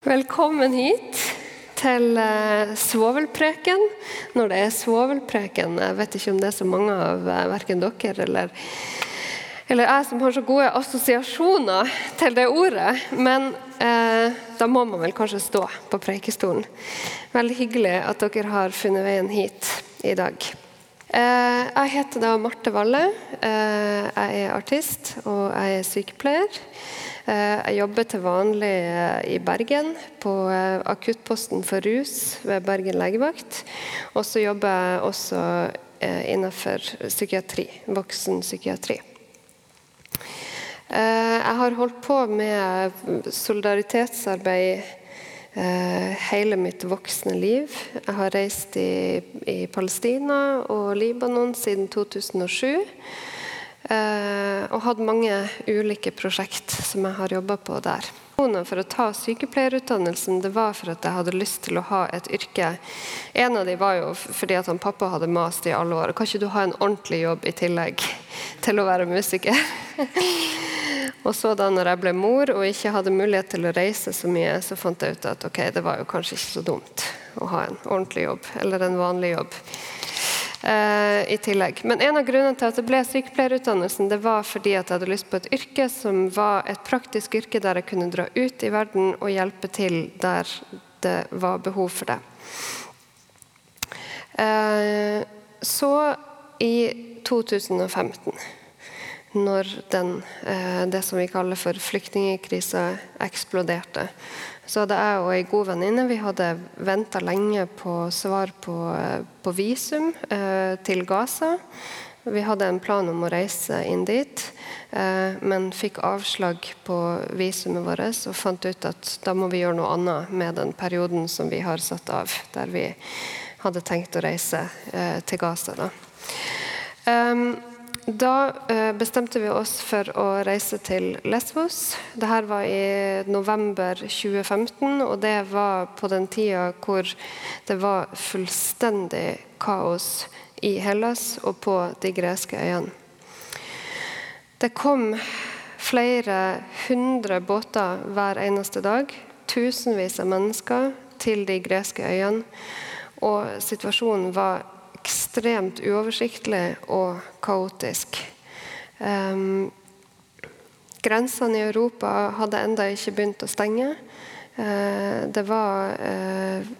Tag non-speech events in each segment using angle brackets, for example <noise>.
Velkommen hit til uh, svovelpreken. Når det er svovelpreken Jeg vet ikke om det er så mange av uh, verken dere eller, eller, jeg som har så gode assosiasjoner til det ordet. Men eh, da må man vel kanskje stå på preikestolen. Veldig hyggelig at dere har funnet veien hit i dag. Jeg heter da Marte Valle. Jeg er artist, og jeg er sykepleier. Eh, jeg jobber til vanlig eh, i Bergen, på eh, akuttposten for rus ved Bergen legevakt. Og så jobber jeg også innenfor psykiatri, voksenpsykiatri. Jeg har holdt på med solidaritetsarbeid hele mitt voksne liv. Jeg har reist i, i Palestina og Libanon siden 2007. Eh, og hatt mange ulike prosjekt som jeg har jobba på der. For å ta sykepleierutdannelsen det var for at jeg hadde lyst til å ha et yrke. En av dem var jo fordi at han pappa hadde mast i alle år. Kan ikke du ha en ordentlig jobb i tillegg til å være musiker? <laughs> og så da når jeg ble mor og ikke hadde mulighet til å reise så mye, så fant jeg ut at ok, det var jo kanskje ikke så dumt å ha en ordentlig jobb eller en vanlig jobb. Eh, i tillegg. Men en av grunnene til at det ble sykepleierutdannelsen, det var fordi at jeg hadde lyst på et yrke som var et praktisk yrke der jeg kunne dra ut i verden og hjelpe til der det var behov for det. Eh, så i 2015 når den, eh, det som vi kaller for flyktningkrisa eksploderte, så hadde jeg og ei god venninne vi hadde venta lenge på svar på, på visum eh, til Gaza. Vi hadde en plan om å reise inn dit, eh, men fikk avslag på visumet vårt og fant ut at da må vi gjøre noe annet med den perioden som vi har satt av, der vi hadde tenkt å reise eh, til Gaza. Da. Um, da eh, bestemte vi oss for å reise til Lesvos. Dette var i november 2015, og det var på den tida hvor det var fullstendig kaos i Hellas og på de greske øyene. Det kom flere hundre båter hver eneste dag. Tusenvis av mennesker til de greske øyene. Og situasjonen var ekstremt uoversiktlig og kaotisk. Um, grensene i Europa hadde enda ikke begynt å stenge. Uh, det var uh,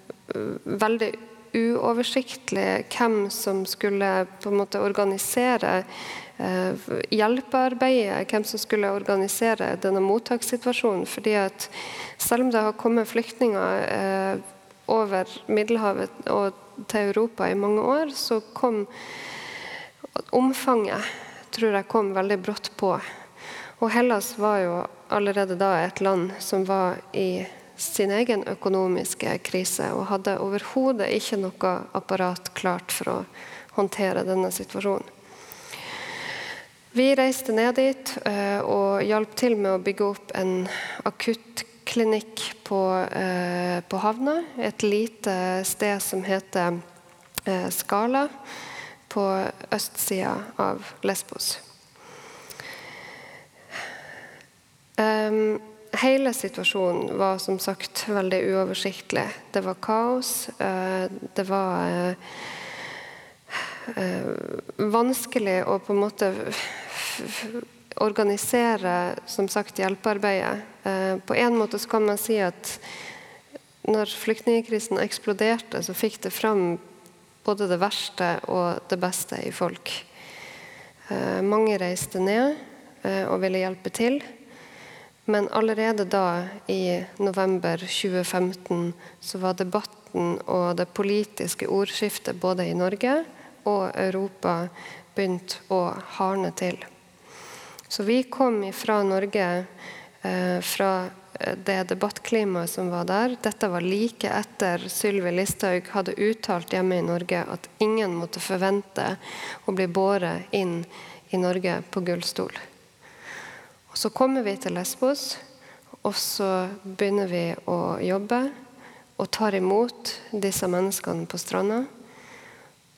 veldig uoversiktlig hvem som skulle på en måte organisere uh, hjelpearbeidet, hvem som skulle organisere denne mottakssituasjonen. fordi at selv om det har kommet flyktninger over Middelhavet og til Europa i mange år, så kom omfanget tror jeg kom veldig brått på. Og Hellas var jo allerede da et land som var i sin egen økonomiske krise og hadde overhodet ikke noe apparat klart for å håndtere denne situasjonen. Vi reiste ned dit eh, og hjalp til med å bygge opp en akutt klinikk på, eh, på havna. Et lite sted som heter eh, Skala, på østsida av Lesbos. Hele situasjonen var som sagt veldig uoversiktlig. Det var kaos. Uh, det var vanskelig å på en måte organisere som sagt, hjelpearbeidet. Eh, på en måte så kan man si at når flyktningkrisen eksploderte, så fikk det fram både det verste og det beste i folk. Eh, mange reiste ned eh, og ville hjelpe til. Men allerede da, i november 2015, så var debatten og det politiske ordskiftet både i Norge og Europa begynt å hardne til. Så vi kom fra Norge fra eh, det debattklimaet som var der. Dette var like etter Sylvi Listhaug hadde uttalt hjemme i Norge at ingen måtte forvente å bli båret inn i Norge på gullstol. Og Så kommer vi til Lesbos, og så begynner vi å jobbe og tar imot disse menneskene på stranda.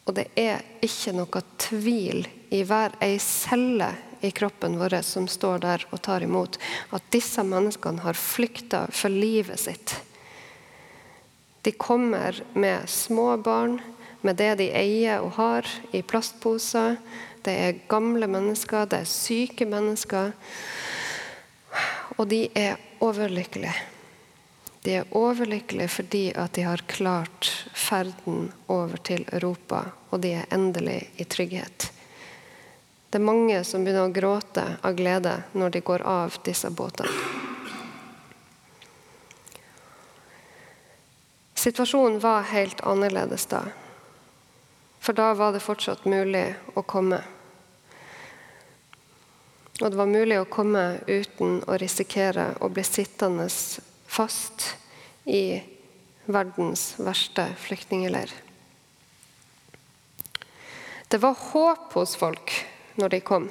Og det er ikke noe tvil i hver ei celle i kroppen vår som står der og tar imot. At disse menneskene har flykta for livet sitt De kommer med små barn, med det de eier og har i plastposer. Det er gamle mennesker, det er syke mennesker. Og de er overlykkelige. De er overlykkelige fordi at de har klart ferden over til Europa, og de er endelig i trygghet. Det er mange som begynner å gråte av glede når de går av disse båtene. Situasjonen var helt annerledes da. For da var det fortsatt mulig å komme. Og det var mulig å komme uten å risikere å bli sittende fast i verdens verste flyktningleir. Det var håp hos folk når de kom.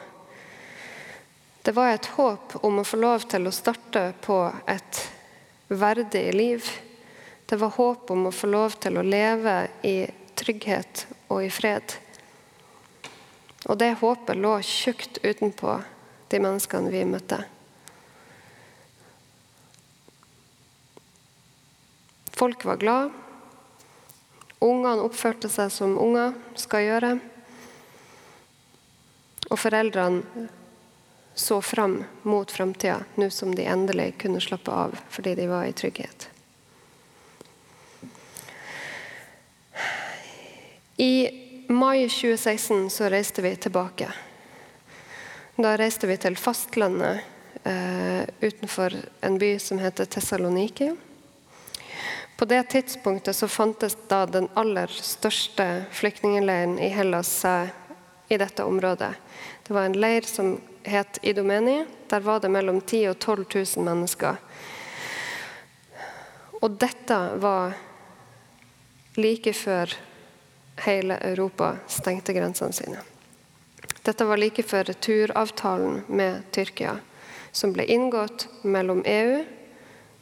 Det var et håp om å få lov til å starte på et verdig liv. Det var håp om å få lov til å leve i trygghet og i fred. Og det håpet lå tjukt utenpå de menneskene vi møtte. Folk var glad. Ungene oppførte seg som unger skal gjøre. Og foreldrene så fram mot framtida, nå som de endelig kunne slappe av fordi de var i trygghet. I mai 2016 så reiste vi tilbake. Da reiste vi til fastlandet eh, utenfor en by som heter Tessaloniki. På det tidspunktet så fantes da den aller største flyktningleiren i Hellas i dette området. Det var en leir som het Idomeni. Der var det mellom 10 000 og 12 000 mennesker. Og dette var like før hele Europa stengte grensene sine. Dette var like før returavtalen med Tyrkia, som ble inngått mellom EU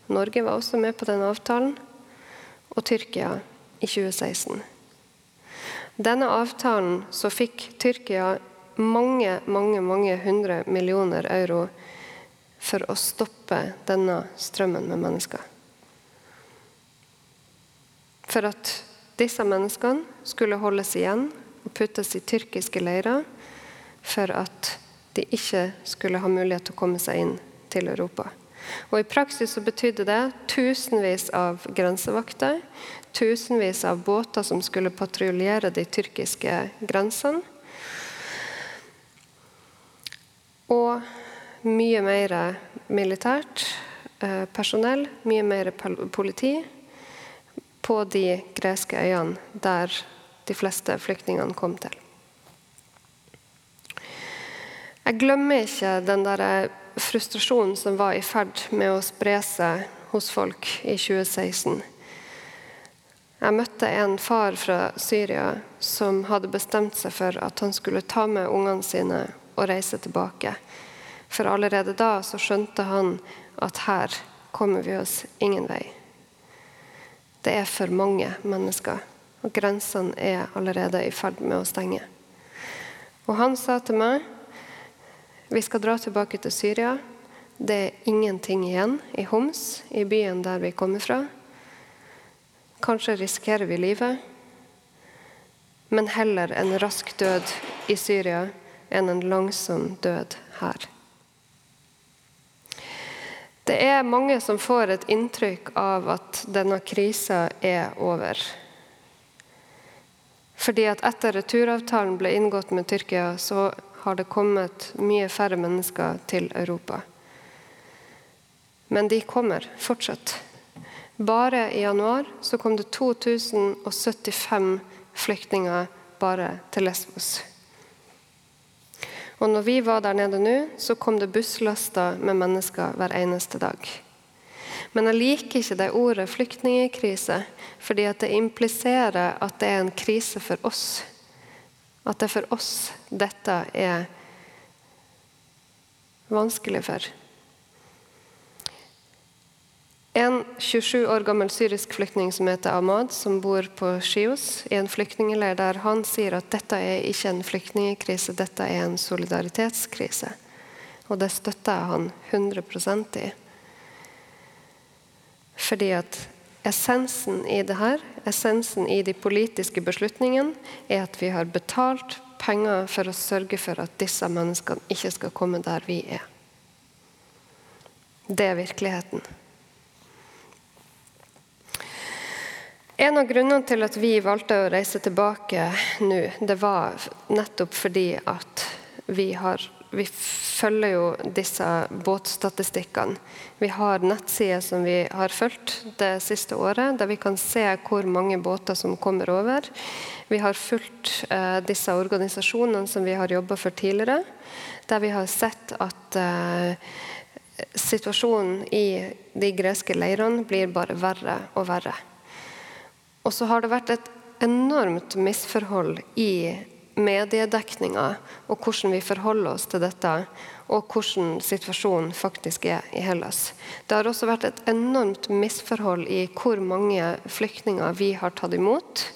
Norge var også med på den avtalen og Tyrkia i 2016. Denne avtalen så fikk Tyrkia mange, mange, mange hundre millioner euro for å stoppe denne strømmen med mennesker. For at disse menneskene skulle holdes igjen og puttes i tyrkiske leirer for at de ikke skulle ha mulighet til å komme seg inn til Europa. Og I praksis så betydde det tusenvis av grensevakter, tusenvis av båter som skulle patruljere de tyrkiske grensene. Og mye mer militært eh, personell, mye mer politi på de greske øyene der de fleste flyktningene kom til. Jeg glemmer ikke den der frustrasjonen som var i ferd med å spre seg hos folk i 2016. Jeg møtte en far fra Syria som hadde bestemt seg for at han skulle ta med ungene sine og reise tilbake. For allerede da så skjønte han at her kommer vi oss ingen vei. Det er for mange mennesker, og grensene er allerede i ferd med å stenge. Og han sa til meg vi skal dra tilbake til Syria. Det er ingenting igjen i Homs, i byen der vi kommer fra. Kanskje risikerer vi livet, men heller en rask død i Syria enn en langsom død her. Det er mange som får et inntrykk av at denne krisa er over. Fordi at etter returavtalen ble inngått med Tyrkia, så har det kommet mye færre mennesker til Europa. Men de kommer fortsatt. Bare i januar så kom det 2075 flyktninger bare til Lesbos. Og når vi var der nede nå, så kom det busslaster med mennesker hver eneste dag. Men jeg liker ikke det ordet flyktningkrise, fordi det impliserer at det er en krise for oss. At det for oss dette er vanskelig for. En 27 år gammel syrisk flyktning som heter Ahmad, som bor på Skios, i en flyktningleir der, han sier at dette er ikke en flyktningkrise, dette er en solidaritetskrise. Og det støtter jeg han 100% i. Fordi at essensen i det her, essensen i de politiske beslutningene, er at vi har betalt penger for å sørge for at disse menneskene ikke skal komme der vi er. Det er virkeligheten. En av grunnene til at vi valgte å reise tilbake nå, det var nettopp fordi at vi har vi følger jo disse båtstatistikkene. Vi har nettsider som vi har fulgt det siste året, der vi kan se hvor mange båter som kommer over. Vi har fulgt eh, disse organisasjonene som vi har jobba for tidligere, der vi har sett at eh, situasjonen i de greske leirene blir bare verre og verre. Og så har det vært et enormt misforhold i mediedekninga og hvordan vi forholder oss til dette, og hvordan situasjonen faktisk er i Hellas. Det har også vært et enormt misforhold i hvor mange flyktninger vi har tatt imot.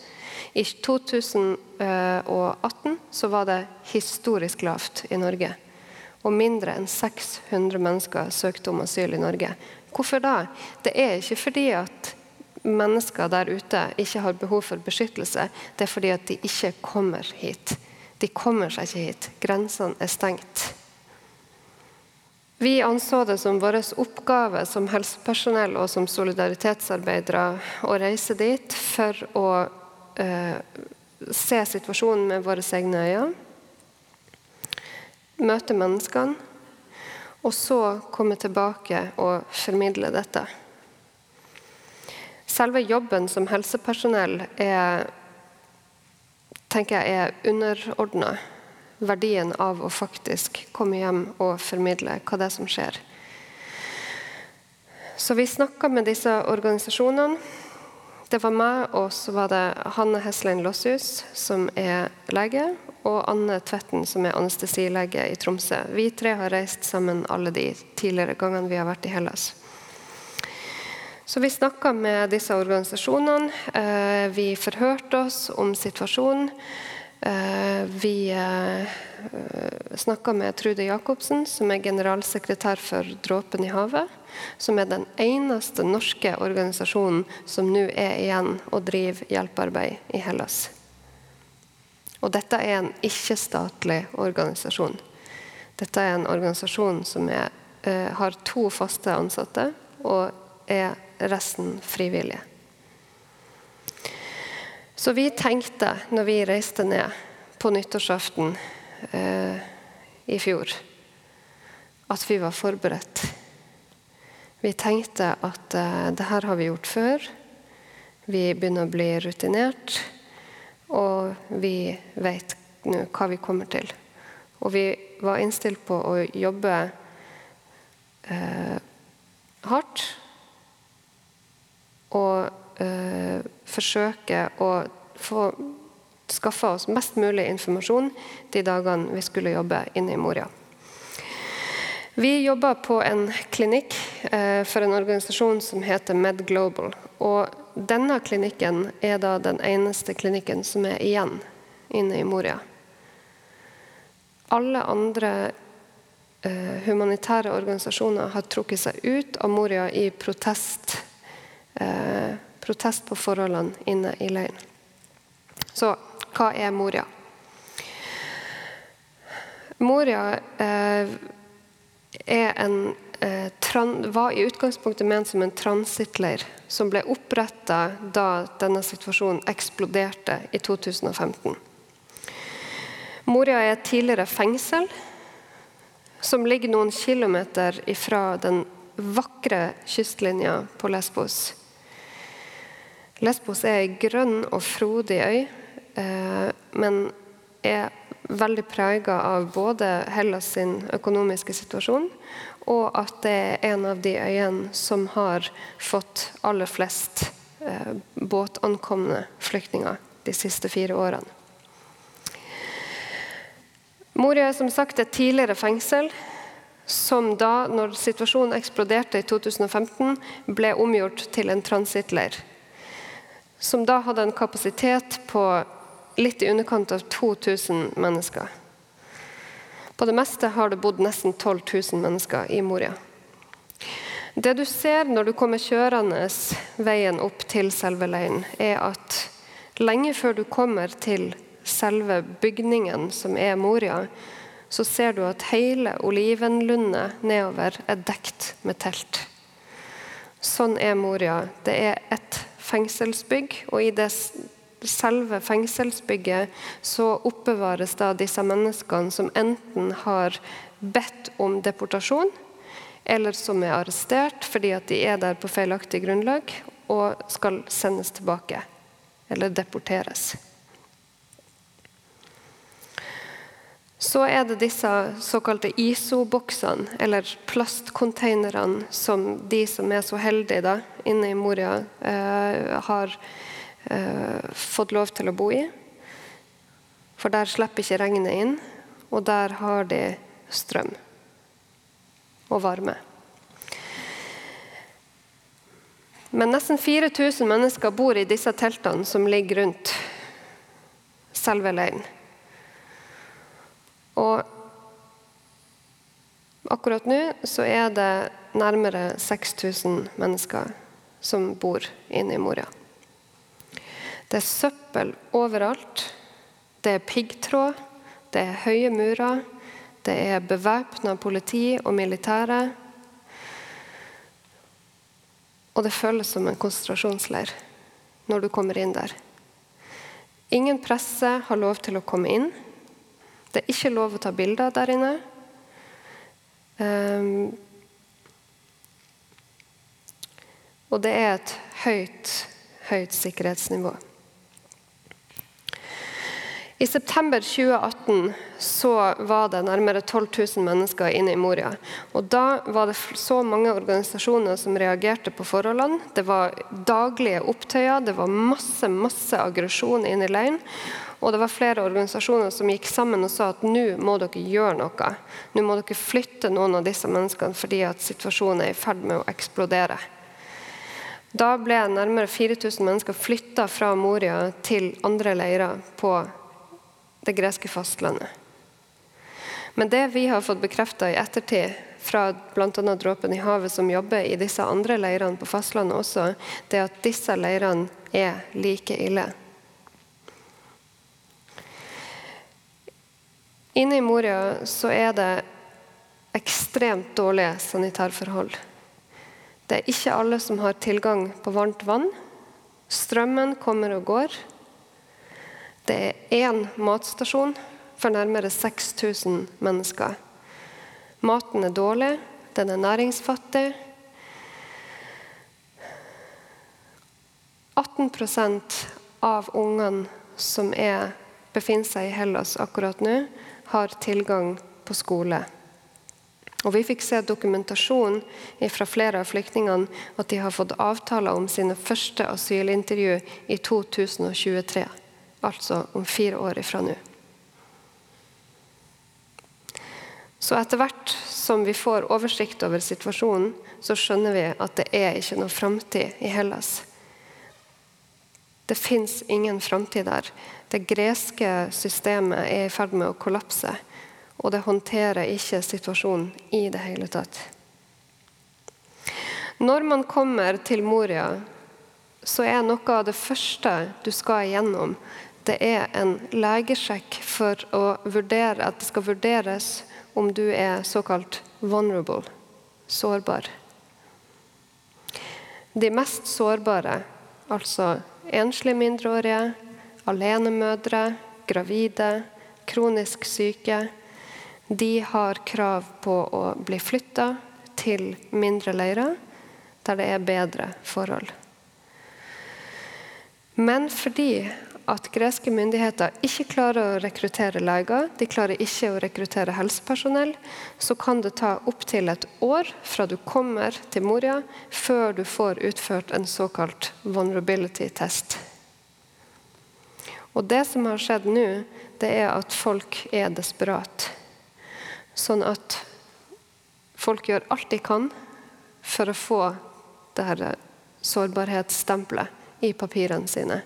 I 2018 så var det historisk lavt i Norge. Og mindre enn 600 mennesker søkte om asyl i Norge. Hvorfor da? Det er ikke fordi at mennesker der ute ikke har behov for beskyttelse, det er fordi at de ikke kommer hit. De kommer seg ikke hit. Grensene er stengt. Vi anså det som vår oppgave som helsepersonell og som solidaritetsarbeidere å reise dit for å eh, se situasjonen med våre egne øyne, møte menneskene, og så komme tilbake og formidle dette. Selve jobben som helsepersonell er, tenker jeg er underordna verdien av å faktisk komme hjem og formidle hva det er som skjer. Så vi snakka med disse organisasjonene. Det var meg, og så var det Hanne Heslein Lossius, som er lege, og Anne Tvetten, som er anestesilege i Tromsø. Vi tre har reist sammen alle de tidligere gangene vi har vært i Hellas. Så vi snakka med disse organisasjonene. Eh, vi forhørte oss om situasjonen. Eh, vi eh, snakka med Trude Jacobsen, som er generalsekretær for Dråpen i havet. Som er den eneste norske organisasjonen som nå er igjen og driver hjelpearbeid i Hellas. Og dette er en ikke-statlig organisasjon. Dette er en organisasjon som er, har to faste ansatte og er resten frivillige. Så vi tenkte, når vi reiste ned på nyttårsaften eh, i fjor, at vi var forberedt. Vi tenkte at eh, det her har vi gjort før. Vi begynner å bli rutinert. Og vi vet nå hva vi kommer til. Og vi var innstilt på å jobbe eh, hardt og eh, forsøke å få skaffe oss mest mulig informasjon de dagene vi skulle jobbe inne i Moria. Vi jobber på en klinikk eh, for en organisasjon som heter Med Global. Og denne klinikken er da den eneste klinikken som er igjen inne i Moria. Alle andre eh, humanitære organisasjoner har trukket seg ut av Moria i protest eh, protest på forholdene inne i leiren. Så hva er Moria? Moria eh, en, eh, tran, var i utgangspunktet ment som en transittleir som ble oppretta da denne situasjonen eksploderte i 2015. Moria er et tidligere fengsel som ligger noen kilometer ifra den vakre kystlinja på Lesbos. Lesbos er ei grønn og frodig øy, eh, men er veldig prega av både Hellas sin økonomiske situasjon, og at det er en av de øyene som har fått aller flest eh, båtankomne flyktninger de siste fire årene. Moria er som sagt et tidligere fengsel som da, når situasjonen eksploderte i 2015, ble omgjort til en transittleir som da hadde en kapasitet på litt i underkant av 2000 mennesker. På det meste har det bodd nesten 12 000 mennesker i Moria. Det du ser når du kommer kjørende veien opp til selve leiren, er at lenge før du kommer til selve bygningen som er Moria, så ser du at hele olivenlundet nedover er dekt med telt. Sånn er Moria. Det er et fengselsbygg, og i det selve fengselsbygget så oppbevares da disse menneskene som enten har bedt om deportasjon, eller som er arrestert fordi at de er der på feilaktig grunnlag og skal sendes tilbake eller deporteres. Så er det disse såkalte ISO-boksene, eller plastkonteinerne, som de som er så heldige da, inne i Moria, eh, har eh, fått lov til å bo i. For der slipper ikke regnet inn, og der har de strøm og varme. Men nesten 4000 mennesker bor i disse teltene som ligger rundt selve leiren. Og akkurat nå så er det nærmere 6000 mennesker som bor inne i Moria. Det er søppel overalt. Det er piggtråd. Det er høye murer. Det er bevæpna politi og militære. Og det føles som en konsentrasjonsleir når du kommer inn der. Ingen presse har lov til å komme inn. Det er ikke lov å ta bilder der inne. Um, og det er et høyt, høyt sikkerhetsnivå. I september 2018 så var det nærmere 12 000 mennesker inne i Moria. Og Da var det så mange organisasjoner som reagerte på forholdene. Det var daglige opptøyer, det var masse masse aggresjon inne i leiren. Og det var flere organisasjoner som gikk sammen og sa at nå må dere gjøre noe. Nå må dere flytte noen av disse menneskene fordi at situasjonen er i ferd med å eksplodere. Da ble nærmere 4000 mennesker flytta fra Moria til andre leirer på det greske fastlandet. Men det vi har fått bekrefta i ettertid fra bl.a. Dråpen i havet, som jobber i disse andre leirene på fastlandet også, det er at disse leirene er like ille. Inne i Moria så er det ekstremt dårlige sanitærforhold. Det er ikke alle som har tilgang på varmt vann. Strømmen kommer og går. Det er én matstasjon for nærmere 6000 mennesker. Maten er dårlig, den er næringsfattig. 18% av ungene som er, befinner seg i Hellas akkurat nå, har tilgang på skole. Og Vi fikk se dokumentasjon fra flere av flyktningene at de har fått avtaler om sine første asylintervju i 2023. Altså om fire år ifra nå. Så etter hvert som vi får oversikt over situasjonen, så skjønner vi at det er ikke noe framtid i Hellas. Det fins ingen framtid der. Det greske systemet er i ferd med å kollapse. Og det håndterer ikke situasjonen i det hele tatt. Når man kommer til Moria, så er noe av det første du skal igjennom, det er en legesjekk for å vurdere at det skal vurderes om du er såkalt vulnerable, sårbar. De mest sårbare, altså enslige mindreårige, alenemødre, gravide, kronisk syke, de har krav på å bli flytta til mindre leirer der det er bedre forhold. Men fordi at greske myndigheter ikke klarer å rekruttere leger, de klarer ikke å rekruttere helsepersonell, så kan det ta opptil et år fra du kommer til Moria, før du får utført en såkalt vulnerability test. Og Det som har skjedd nå, det er at folk er desperate. Sånn at folk gjør alt de kan for å få det her sårbarhetsstempelet i papirene sine.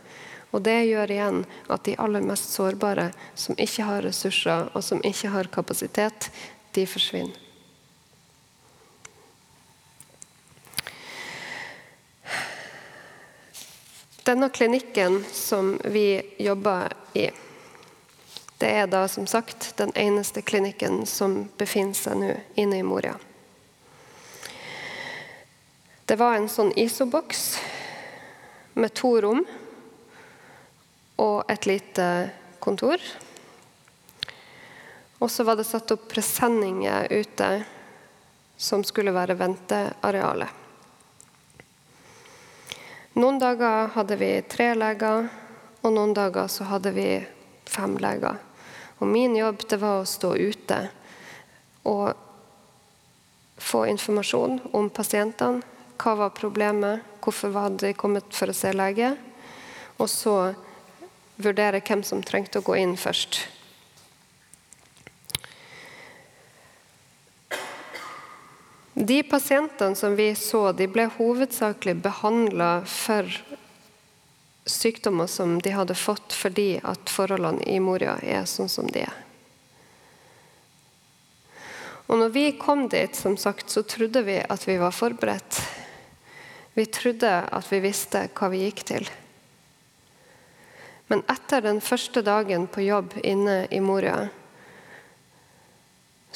Og Det gjør igjen at de aller mest sårbare, som ikke har ressurser og som ikke har kapasitet, de forsvinner. Denne klinikken som vi jobber i, det er da som sagt den eneste klinikken som befinner seg nå inne i Moria. Det var en sånn ISO-boks med to rom og et lite kontor. Og så var det satt opp presenninger ute som skulle være ventearealet. Noen dager hadde vi tre leger, og noen dager så hadde vi fem leger. Og min jobb det var å stå ute og få informasjon om pasientene. Hva var problemet, hvorfor var de kommet for å se lege? Og så vurdere hvem som trengte å gå inn først. De pasientene som vi så, de ble hovedsakelig behandla for sykdommer som de hadde fått fordi at forholdene i Moria er sånn som de er. Og når vi kom dit, som sagt, så trodde vi at vi var forberedt. Vi trodde at vi visste hva vi gikk til. Men etter den første dagen på jobb inne i Moria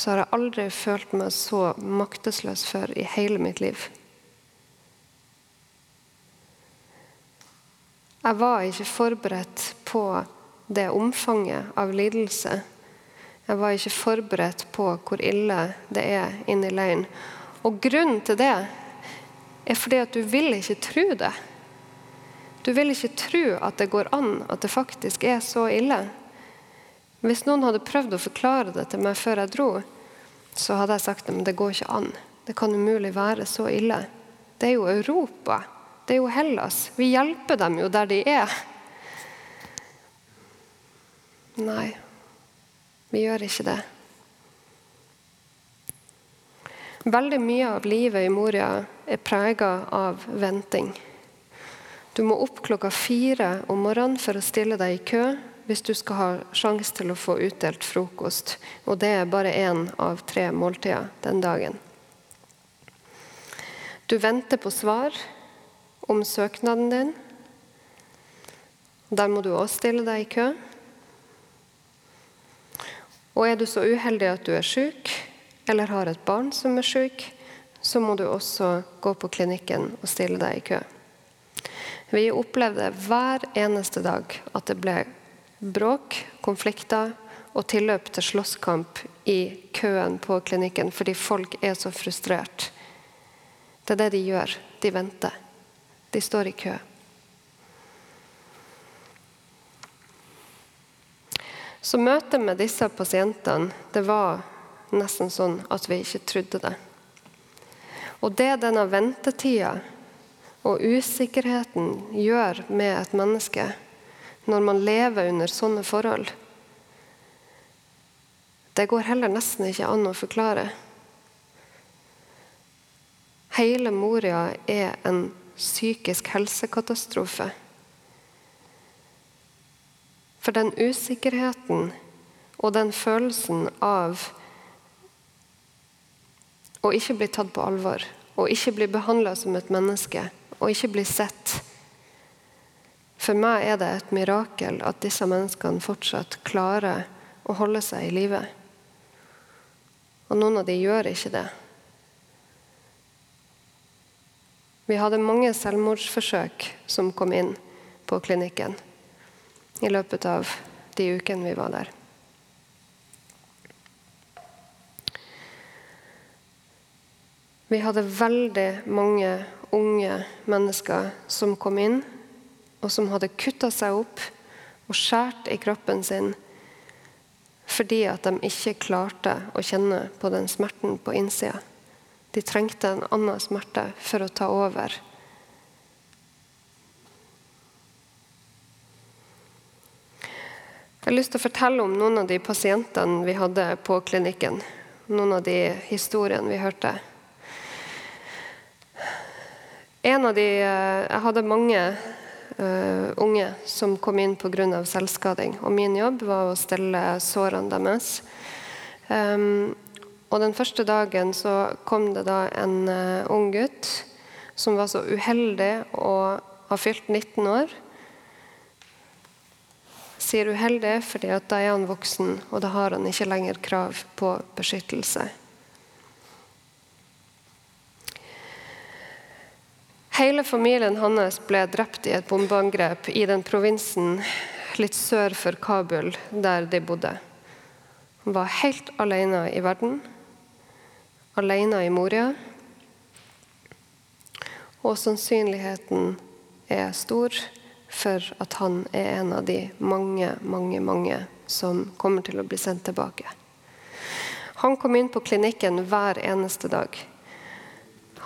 så har jeg aldri følt meg så maktesløs før i hele mitt liv. Jeg var ikke forberedt på det omfanget av lidelse. Jeg var ikke forberedt på hvor ille det er inni leiren. Og grunnen til det er fordi at du vil ikke tro det. Du vil ikke tro at det går an at det faktisk er så ille. Hvis noen hadde prøvd å forklare det til meg før jeg dro, så hadde jeg sagt at det går ikke an. Det kan umulig være så ille. Det er jo Europa. Det er jo Hellas. Vi hjelper dem jo der de er. Nei, vi gjør ikke det. Veldig mye av livet i Moria er prega av venting. Du må opp klokka fire om morgenen for å stille deg i kø hvis du skal ha sjanse til å få utdelt frokost. Og det er bare én av tre måltider den dagen. Du venter på svar om søknaden din. Der må du også stille deg i kø. Og er du så uheldig at du er syk, eller har et barn som er syk, så må du også gå på klinikken og stille deg i kø. Vi opplevde hver eneste dag at det ble bråk, konflikter og tilløp til slåsskamp i køen på klinikken fordi folk er så frustrert. Det er det de gjør. De venter. De står i kø. Så møtet med disse pasientene det var nesten sånn at vi ikke trodde det. Og det denne ventetida og usikkerheten gjør med et menneske, når man lever under sånne forhold. Det går heller nesten ikke an å forklare. Hele Moria er en psykisk helsekatastrofe. For den usikkerheten og den følelsen av å ikke bli tatt på alvor, å ikke bli behandla som et menneske, å ikke bli sett for meg er det et mirakel at disse menneskene fortsatt klarer å holde seg i live. Og noen av de gjør ikke det. Vi hadde mange selvmordsforsøk som kom inn på klinikken i løpet av de ukene vi var der. Vi hadde veldig mange unge mennesker som kom inn og som hadde kutta seg opp og skåret i kroppen sin fordi at de ikke klarte å kjenne på den smerten på innsida. De trengte en annen smerte for å ta over. Jeg har lyst til å fortelle om noen av de pasientene vi hadde på klinikken. Noen av de historiene vi hørte. En av de, eh, Jeg hadde mange uh, unge som kom inn pga. selvskading. Og min jobb var å stelle sårene deres. Um, og Den første dagen så kom det da en uh, ung gutt som var så uheldig å har fylt 19 år. Sier uheldig fordi at da er han voksen, og da har han ikke lenger krav på beskyttelse. Hele familien hans ble drept i et bombeangrep i den provinsen litt sør for Kabul, der de bodde. Han var helt alene i verden, alene i Moria. Og sannsynligheten er stor for at han er en av de mange, mange, mange som kommer til å bli sendt tilbake. Han kom inn på klinikken hver eneste dag.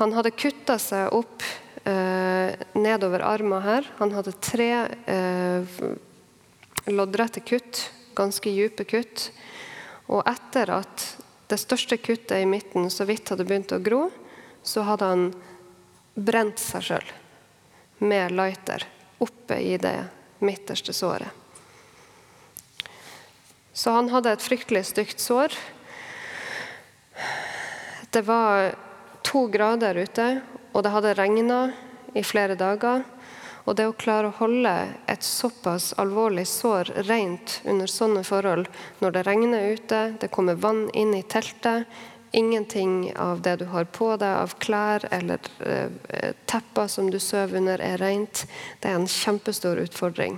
Han hadde kutta seg opp nedover armen her. Han hadde tre eh, loddrette kutt, ganske dype kutt. Og etter at det største kuttet i midten så vidt hadde begynt å gro, så hadde han brent seg sjøl med lighter oppe i det midterste såret. Så han hadde et fryktelig stygt sår. Det var to grader ute, og det hadde regna i flere dager. Og det å klare å holde et såpass alvorlig sår rent under sånne forhold, når det regner ute, det kommer vann inn i teltet, Ingenting av det du har på deg av klær eller eh, tepper som du sover under, er rent. Det er en kjempestor utfordring.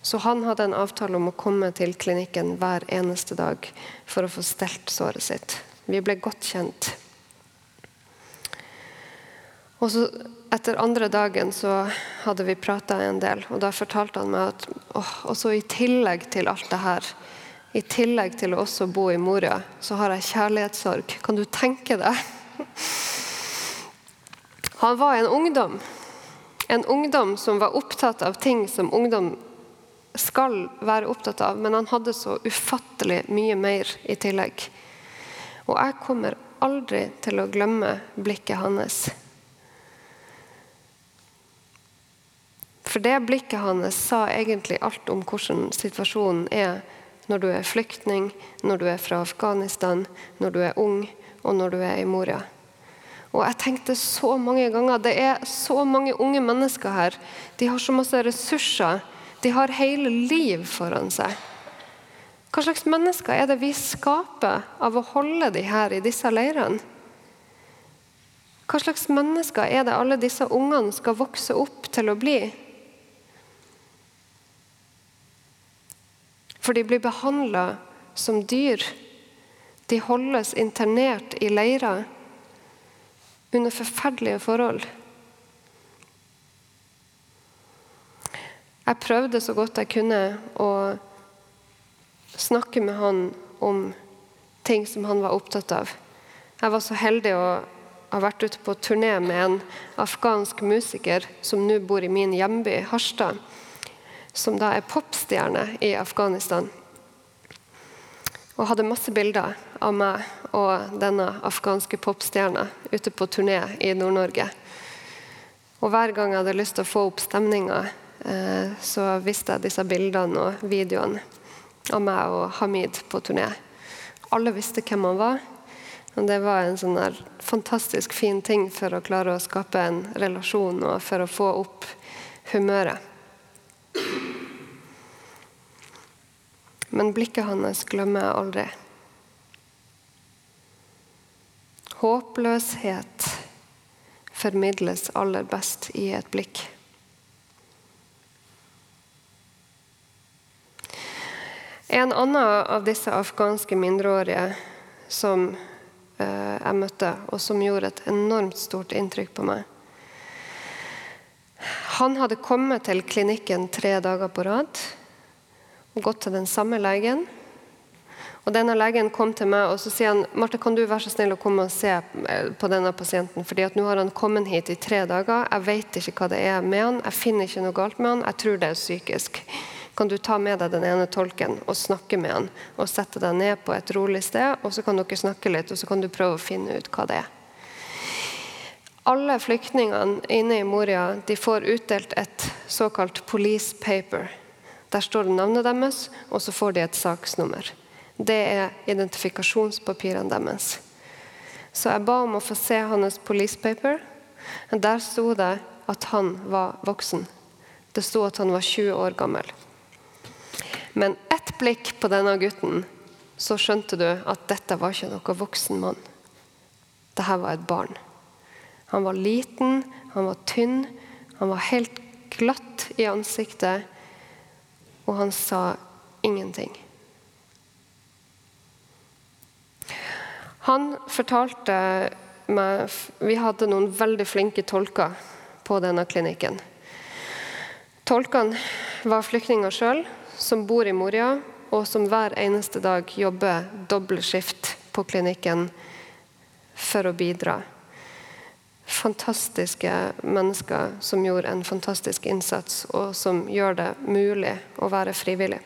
Så han hadde en avtale om å komme til klinikken hver eneste dag for å få stelt såret sitt. Vi ble godt kjent. Og så Etter andre dagen så hadde vi prata en del, og da fortalte han meg at åh, også i tillegg til alt det her, i tillegg til å også bo i Moria, så har jeg kjærlighetssorg. Kan du tenke deg? Han var en ungdom. En ungdom som var opptatt av ting som ungdom skal være opptatt av, men han hadde så ufattelig mye mer i tillegg. Og jeg kommer aldri til å glemme blikket hans. For det blikket hans sa egentlig alt om hvordan situasjonen er når du er flyktning, når du er fra Afghanistan, når du er ung, og når du er i Moria. Og jeg tenkte så mange ganger Det er så mange unge mennesker her. De har så masse ressurser. De har hele liv foran seg. Hva slags mennesker er det vi skaper av å holde de her i disse leirene? Hva slags mennesker er det alle disse ungene skal vokse opp til å bli? For de blir behandla som dyr. De holdes internert i leirer under forferdelige forhold. Jeg prøvde så godt jeg kunne å snakke med han om ting som han var opptatt av. Jeg var så heldig å ha vært ute på turné med en afghansk musiker som nå bor i min hjemby, Harstad som da er popstjerne i Afghanistan. Og hadde masse bilder av meg og denne afghanske popstjerna ute på turné i Nord-Norge. Og hver gang jeg hadde lyst til å få opp stemninga, eh, så viste jeg disse bildene og videoene av meg og Hamid på turné. Alle visste hvem han var. Og det var en sånn fantastisk fin ting for å klare å skape en relasjon og for å få opp humøret. Men blikket hans glemmer jeg aldri. Håpløshet formidles aller best i et blikk. En annen av disse afghanske mindreårige som eh, jeg møtte, og som gjorde et enormt stort inntrykk på meg Han hadde kommet til klinikken tre dager på rad og gått til den samme legen. Og denne Legen kom til meg og så sier han, Marte, kan du være så snill å komme og se eh, på denne pasienten. fordi at nå har han kommet hit i tre dager. Jeg vet ikke hva det er med han. Jeg finner ikke noe galt med han. Jeg tror det er psykisk. Kan du ta med deg den ene tolken og snakke med han? Og sette deg ned på et rolig sted, og så kan dere snakke litt og så kan du prøve å finne ut hva det er. Alle flyktningene inne i Moria de får utdelt et såkalt police paper der står det navnet deres, og så får de et saksnummer. Det er identifikasjonspapirene deres. Så jeg ba om å få se hans police paper. Der sto det at han var voksen. Det sto at han var 20 år gammel. Men ett blikk på denne gutten, så skjønte du at dette var ikke noen voksen mann. Dette var et barn. Han var liten, han var tynn, han var helt glatt i ansiktet, og han sa ingenting. Han fortalte meg Vi hadde noen veldig flinke tolker på denne klinikken. Tolkene var flyktninger sjøl, som bor i Moria, og som hver eneste dag jobber dobbeltskift på klinikken for å bidra. Fantastiske mennesker som gjorde en fantastisk innsats, og som gjør det mulig å være frivillig.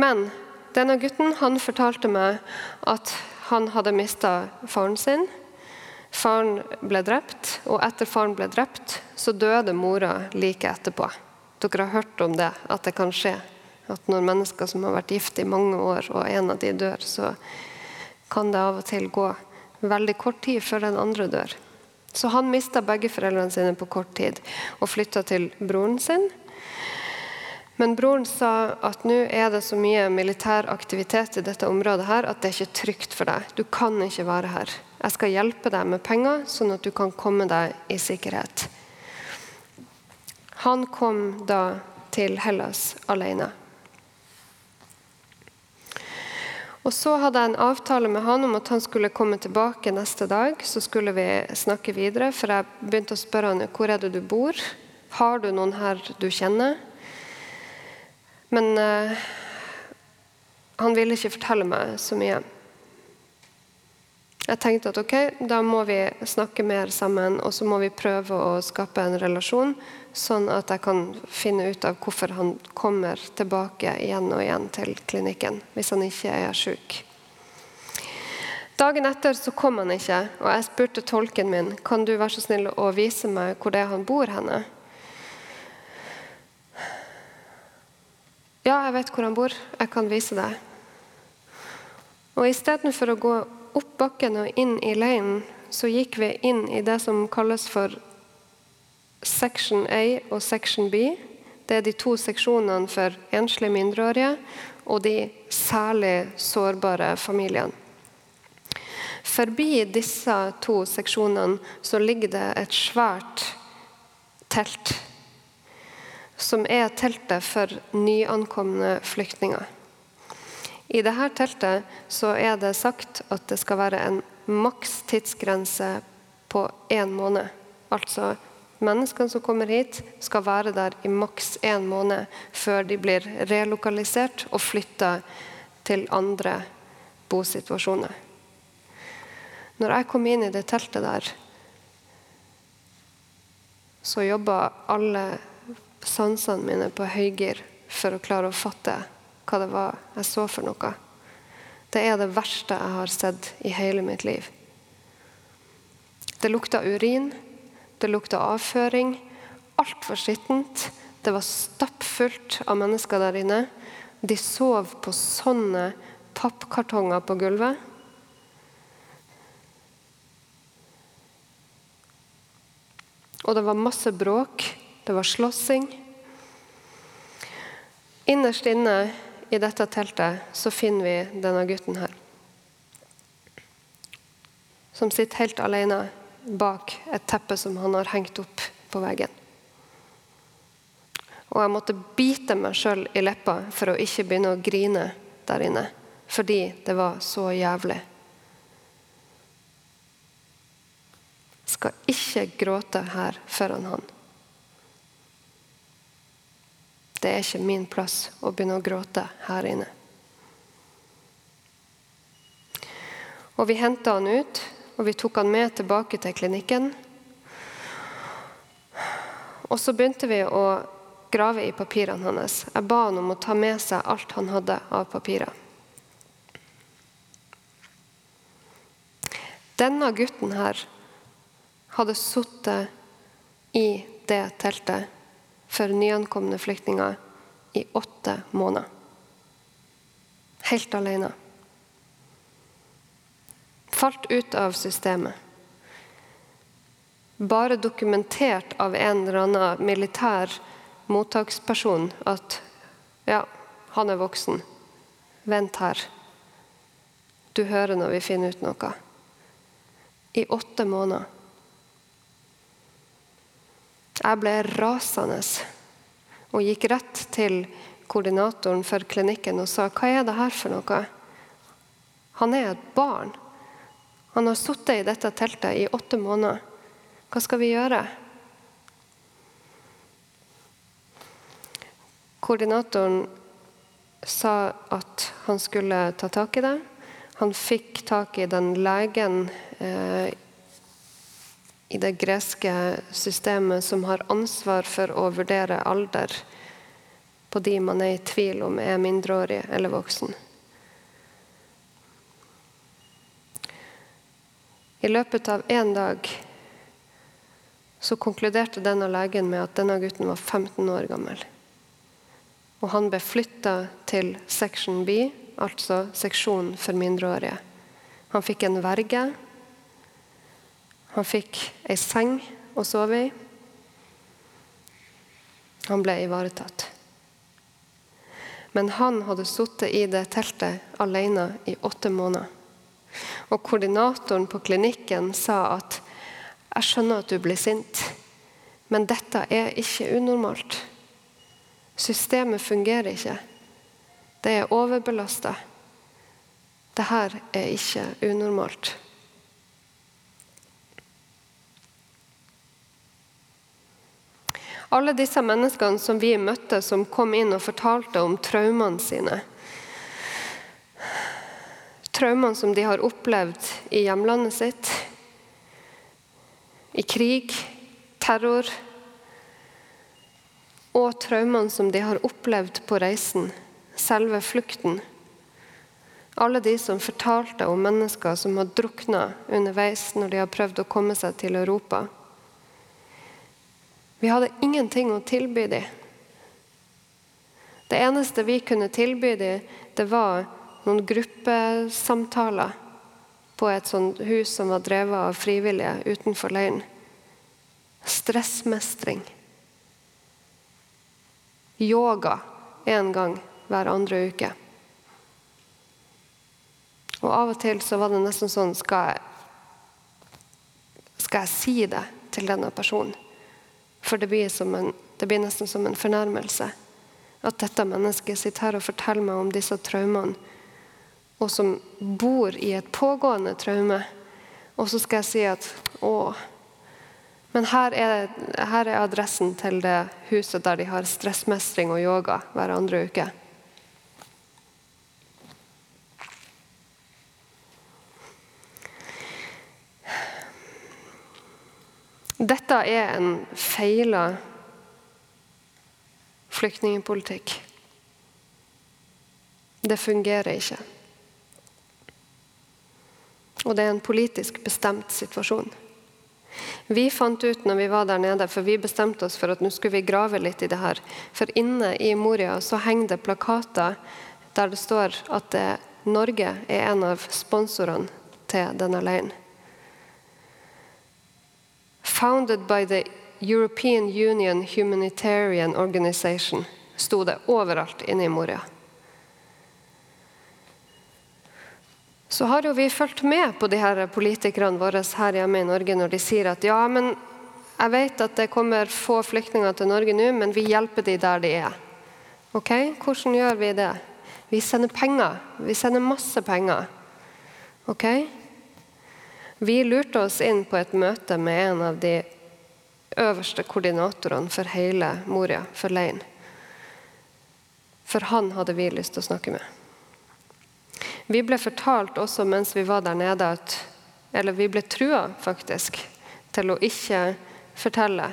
Men denne gutten han fortalte meg at han hadde mista faren sin. Faren ble drept, og etter faren ble drept, så døde mora like etterpå. Dere har hørt om det, at det kan skje. At når mennesker som har vært gift i mange år, og en av de dør, så kan det av og til gå veldig kort tid før den andre dør. Så han mista begge foreldrene sine på kort tid og flytta til broren sin. Men broren sa at nå er det så mye militær aktivitet i dette området her at det er ikke trygt for deg. Du kan ikke være her. Jeg skal hjelpe deg med penger, sånn at du kan komme deg i sikkerhet. Han kom da til Hellas alene. Og Så hadde jeg en avtale med han om at han skulle komme tilbake neste dag. Så skulle vi snakke videre, for jeg begynte å spørre han hvor er det du bor. Har du noen her du kjenner? Men uh, han ville ikke fortelle meg så mye. Jeg tenkte at ok, da må vi snakke mer sammen, og så må vi prøve å skape en relasjon, sånn at jeg kan finne ut av hvorfor han kommer tilbake igjen og igjen til klinikken hvis han ikke er syk. Dagen etter så kom han ikke, og jeg spurte tolken min kan du være så snill å vise meg hvor det er han bor henne. Ja, jeg vet hvor han bor. Jeg kan vise deg. Og istedenfor å gå opp bakken og inn i leiren, så gikk vi inn i det som kalles for section A og section B. Det er de to seksjonene for enslige mindreårige og de særlig sårbare familiene. Forbi disse to seksjonene så ligger det et svært telt. Som er teltet for nyankomne flyktninger. I dette teltet så er det sagt at det skal være en maks tidsgrense på én måned. Altså menneskene som kommer hit, skal være der i maks én måned før de blir relokalisert og flytta til andre bosituasjoner. Når jeg kom inn i det teltet der, så jobba alle sansene mine på høygir for å klare å fatte hva det var jeg så for noe. Det er det verste jeg har sett i hele mitt liv. Det lukta urin, det lukta avføring. Altfor skittent. Det var stappfullt av mennesker der inne. De sov på sånne pappkartonger på gulvet. Og det var masse bråk. Det var slåssing. Innerst inne i dette teltet så finner vi denne gutten her. Som sitter helt alene bak et teppe som han har hengt opp på veggen. Og jeg måtte bite meg sjøl i leppa for å ikke begynne å grine der inne. Fordi det var så jævlig. Skal ikke gråte her foran han. Det er ikke min plass å begynne å gråte her inne. Og Vi henta han ut, og vi tok han med tilbake til klinikken. Og så begynte vi å grave i papirene hans. Jeg ba han om å ta med seg alt han hadde av papirer. Denne gutten her hadde sittet i det teltet for nyankomne flyktninger i åtte måneder. Helt alene. Falt ut av systemet. bare dokumentert av en eller annen militær mottaksperson at ja, han er voksen. Vent her. Du hører når vi finner ut noe. I åtte måneder. Jeg ble rasende og gikk rett til koordinatoren for klinikken og sa hva er det her for noe? Han er et barn. Han har sittet i dette teltet i åtte måneder. Hva skal vi gjøre? Koordinatoren sa at han skulle ta tak i det. Han fikk tak i den legen eh, i det greske systemet som har ansvar for å vurdere alder på de man er i tvil om er mindreårig eller voksen. I løpet av én dag så konkluderte denne legen med at denne gutten var 15 år gammel. Og han ble flytta til section B, altså seksjon for mindreårige. Han fikk en verge. Han fikk ei seng å sove i. Han ble ivaretatt. Men han hadde sittet i det teltet alene i åtte måneder. Og koordinatoren på klinikken sa at jeg skjønner at du blir sint, men dette er ikke unormalt. Systemet fungerer ikke. Det er overbelasta. Dette er ikke unormalt. Alle disse menneskene som vi møtte, som kom inn og fortalte om traumene sine. Traumene som de har opplevd i hjemlandet sitt. I krig, terror, og traumene som de har opplevd på reisen, selve flukten. Alle de som fortalte om mennesker som har drukna underveis når de har prøvd å komme seg til Europa. Vi hadde ingenting å tilby dem. Det eneste vi kunne tilby dem, det var noen gruppesamtaler på et sånt hus som var drevet av frivillige utenfor leiren. Stressmestring yoga én gang hver andre uke. Og Av og til så var det nesten sånn Skal jeg, skal jeg si det til denne personen? For det blir, en, det blir, nesten som en fornærmelse. At dette mennesket sitter her og forteller meg om disse traumene, og som bor i et pågående traume. Og så skal jeg si at å, men her er, her er, adressen til det huset der de har stressmestring og yoga hver andre uke. Dette er en feila flyktningpolitikk. Det fungerer ikke. Og det er en politisk bestemt situasjon. Vi fant ut når vi var der nede, for vi bestemte oss for at nå skulle vi grave litt i det her. For inne i Moria så henger det plakater der det står at det, Norge er en av sponsorene til denne leiren. Founded by the European Union Humanitarian Organization sto det overalt inne i Moria. så har jo vi fulgt med på de her politikerne våre her hjemme i Norge når de sier at ja, men jeg vet at det kommer få flyktninger til Norge nå, men vi hjelper de der de er. Ok, Hvordan gjør vi det? Vi sender penger. Vi sender masse penger. Ok? Vi lurte oss inn på et møte med en av de øverste koordinatorene for hele Moria, for leiren. For han hadde vi lyst til å snakke med. Vi ble fortalt også mens vi var der nede, at, eller vi ble trua faktisk til å ikke fortelle,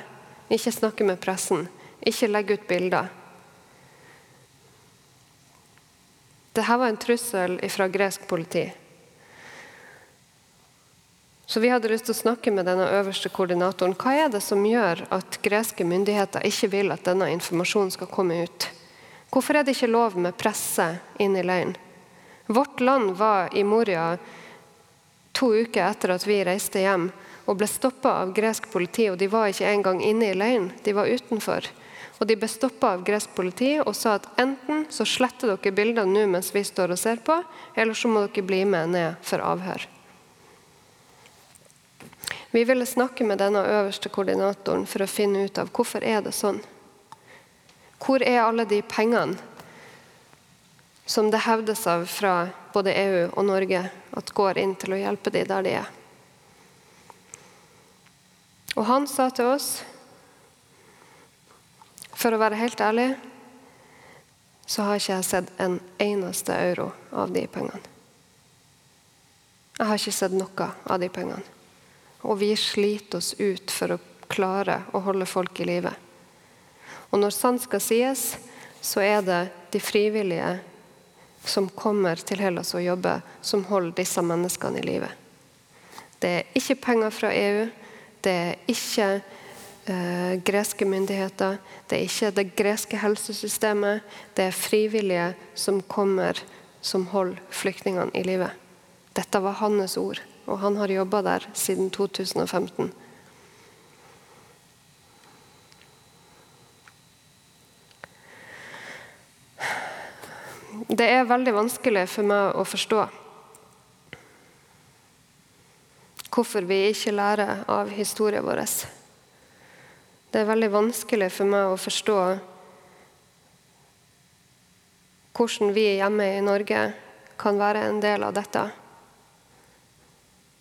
ikke snakke med pressen, ikke legge ut bilder. Dette var en trussel fra gresk politi. Så vi hadde lyst til å snakke med denne øverste koordinatoren. Hva er det som gjør at greske myndigheter ikke vil at denne informasjonen skal komme ut? Hvorfor er det ikke lov med presse inn i leiren? Vårt land var i Moria to uker etter at vi reiste hjem. og ble stoppa av gresk politi. og De var ikke engang inne i leiren, de var utenfor. Og De ble stoppa av gresk politi og sa at enten så sletter dere bildene nå mens vi står og ser på, eller så må dere bli med ned for avhør. Vi ville snakke med denne øverste koordinatoren for å finne ut av hvorfor er det sånn. Hvor er alle de pengene som det hevdes av fra både EU og Norge at går inn til å hjelpe de der de er? Og han sa til oss, for å være helt ærlig, så har ikke jeg sett en eneste euro av de pengene. Jeg har ikke sett noe av de pengene. Og vi sliter oss ut for å klare å holde folk i live. Og når sant skal sies, så er det de frivillige som kommer til Hellas og jobber, som holder disse menneskene i live. Det er ikke penger fra EU, det er ikke eh, greske myndigheter, det er ikke det greske helsesystemet. Det er frivillige som kommer, som holder flyktningene i live. Dette var hans ord, og han har jobba der siden 2015. Det er veldig vanskelig for meg å forstå hvorfor vi ikke lærer av historien vår. Det er veldig vanskelig for meg å forstå hvordan vi hjemme i Norge kan være en del av dette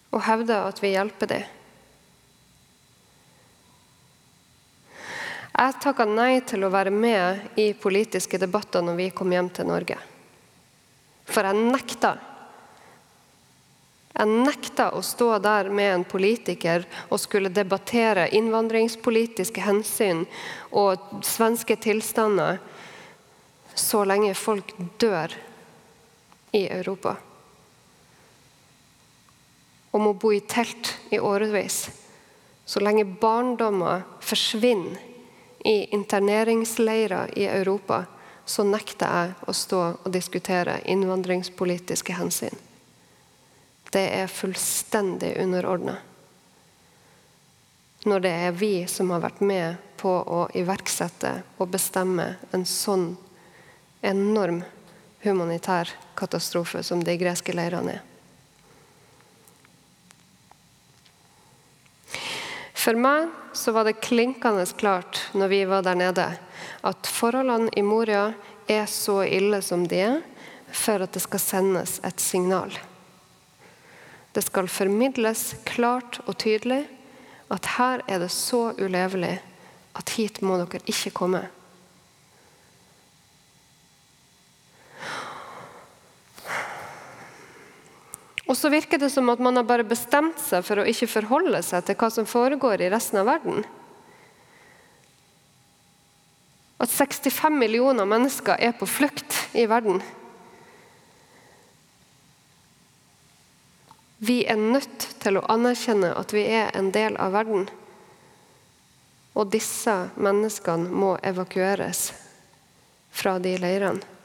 og hevde at vi hjelper dem. Jeg takka nei til å være med i politiske debatter når vi kom hjem til Norge. For jeg nekta jeg nekta å stå der med en politiker og skulle debattere innvandringspolitiske hensyn og svenske tilstander så lenge folk dør i Europa. Og å bo i telt i årevis. Så lenge barndommer forsvinner i interneringsleirer i Europa, så nekter jeg å stå og diskutere innvandringspolitiske hensyn det er fullstendig underordna. Når det er vi som har vært med på å iverksette og bestemme en sånn enorm humanitær katastrofe som de greske leirene er. For meg så var det klinkende klart når vi var der nede, at forholdene i Moria er så ille som de er, for at det skal sendes et signal. Det skal formidles klart og tydelig at her er det så ulevelig at hit må dere ikke komme. Og så virker det som at man har bare bestemt seg for å ikke forholde seg til hva som foregår i resten av verden. At 65 millioner mennesker er på flukt i verden. Vi er nødt til å anerkjenne at vi er en del av verden. Og disse menneskene må evakueres fra de leirene.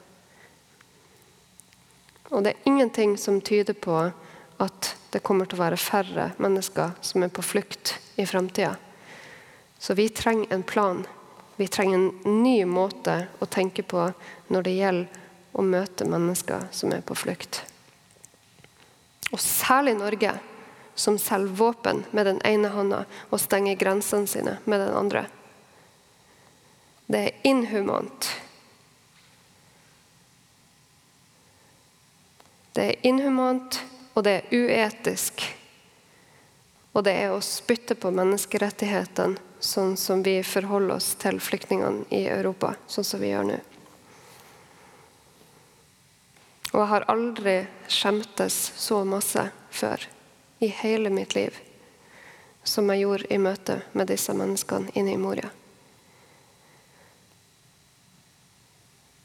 Og det er ingenting som tyder på at det kommer til å være færre mennesker som er på flukt i framtida. Så vi trenger en plan. Vi trenger en ny måte å tenke på når det gjelder å møte mennesker som er på flukt og særlig Norge, som selger våpen med den ene hånda og stenger grensene sine med den andre. Det er inhumant. Det er inhumant, og det er uetisk. Og det er å spytte på menneskerettighetene, sånn som vi forholder oss til flyktningene i Europa, sånn som vi gjør nå. Og jeg har aldri skjemtes så masse før i hele mitt liv som jeg gjorde i møte med disse menneskene inne i Moria.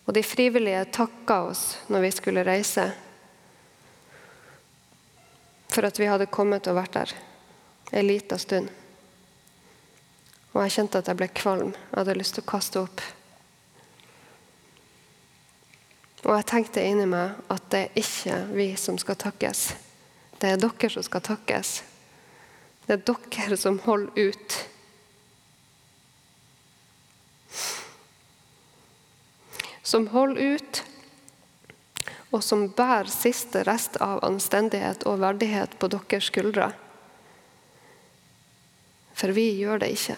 Og de frivillige takka oss når vi skulle reise, for at vi hadde kommet og vært der en liten stund. Og jeg kjente at jeg ble kvalm. Jeg hadde lyst til å kaste opp. Og jeg tenkte inni meg at det er ikke vi som skal takkes. Det er dere som skal takkes. Det er dere som holder ut. Som holder ut, og som bærer siste rest av anstendighet og verdighet på deres skuldre. For vi gjør det ikke.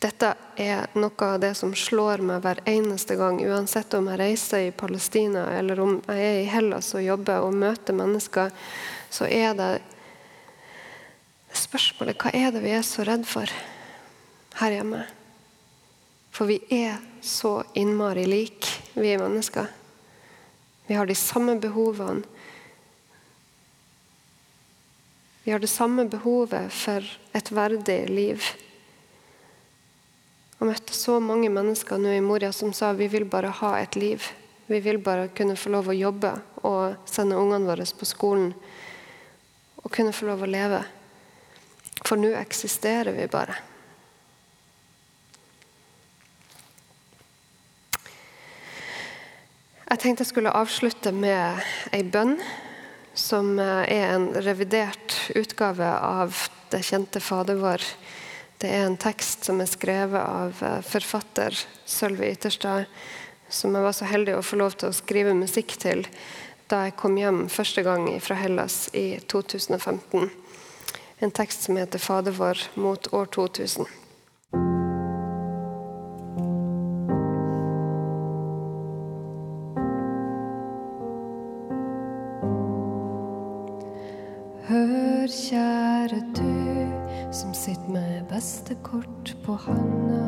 Dette er noe av det som slår meg hver eneste gang, uansett om jeg reiser i Palestina eller om jeg er i Hellas og jobber og møter mennesker, så er det spørsmålet hva er det vi er så redd for her hjemme? For vi er så innmari like, vi er mennesker. Vi har de samme behovene. Vi har det samme behovet for et verdig liv. Og møtte så mange mennesker nå i Moria som sa vi vil bare ha et liv. Vi vil bare kunne få lov å jobbe og sende ungene våre på skolen. Og kunne få lov å leve. For nå eksisterer vi bare. Jeg tenkte jeg skulle avslutte med ei bønn som er en revidert utgave av det kjente Fader vår det er en tekst som er skrevet av eh, forfatter Sølvi Ytterstad, som jeg var så heldig å få lov til å skrive musikk til da jeg kom hjem første gang fra Hellas i 2015. En tekst som heter 'Fader vår mot år 2000'. kort på handa.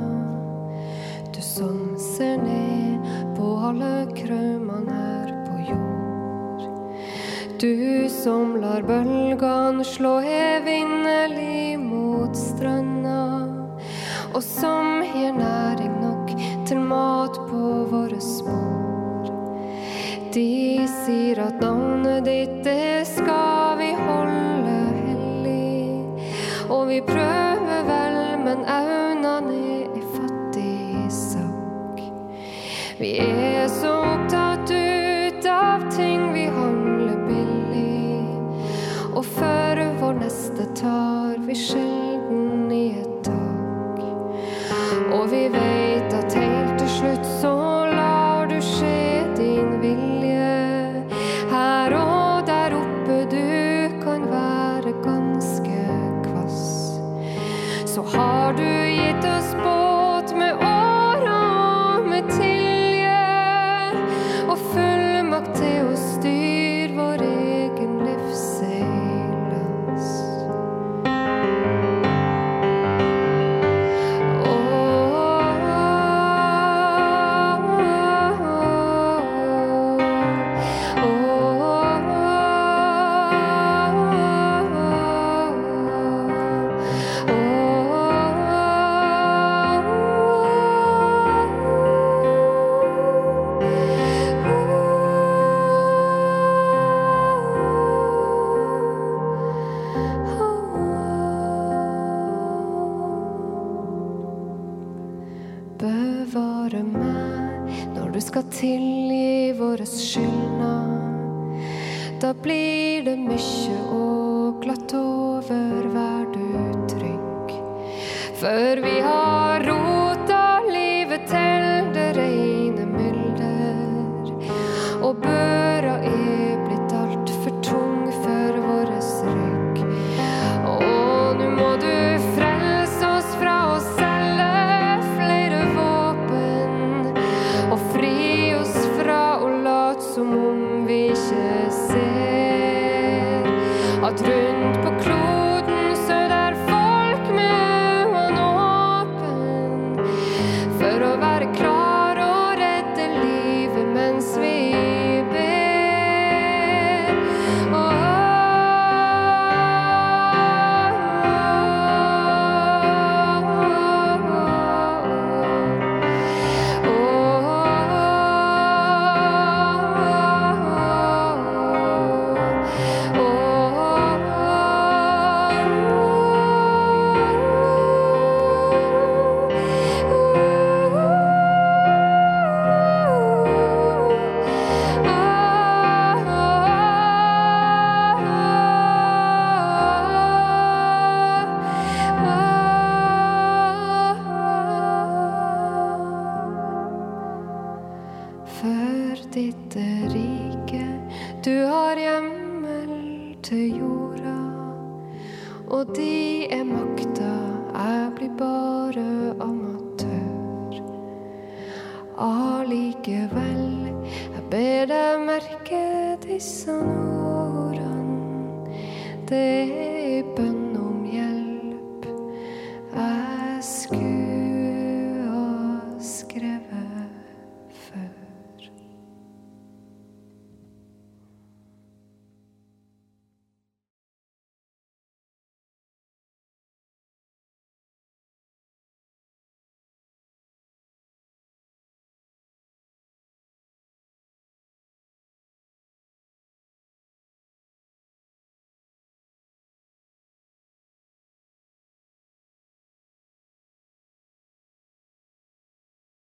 Du som ser ned på alle kraumene her på jord. Du som lar bølgene slå